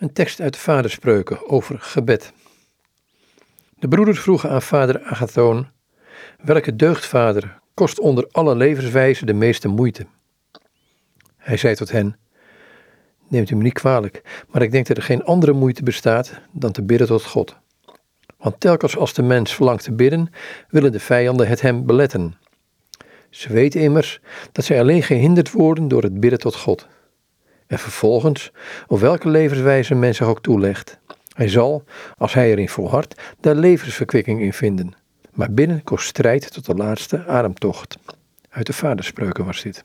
Een tekst uit de Vaderspreuken over gebed. De broeders vroegen aan vader Agathon: Welke deugdvader kost onder alle levenswijzen de meeste moeite? Hij zei tot hen: Neemt u me niet kwalijk, maar ik denk dat er geen andere moeite bestaat dan te bidden tot God. Want telkens als de mens verlangt te bidden, willen de vijanden het hem beletten. Ze weten immers dat zij alleen gehinderd worden door het bidden tot God. En vervolgens, op welke levenswijze men zich ook toelegt. Hij zal, als hij erin volhardt, daar levensverkwikking in vinden. Maar binnen kost strijd tot de laatste ademtocht. Uit de vaderspreuken was dit.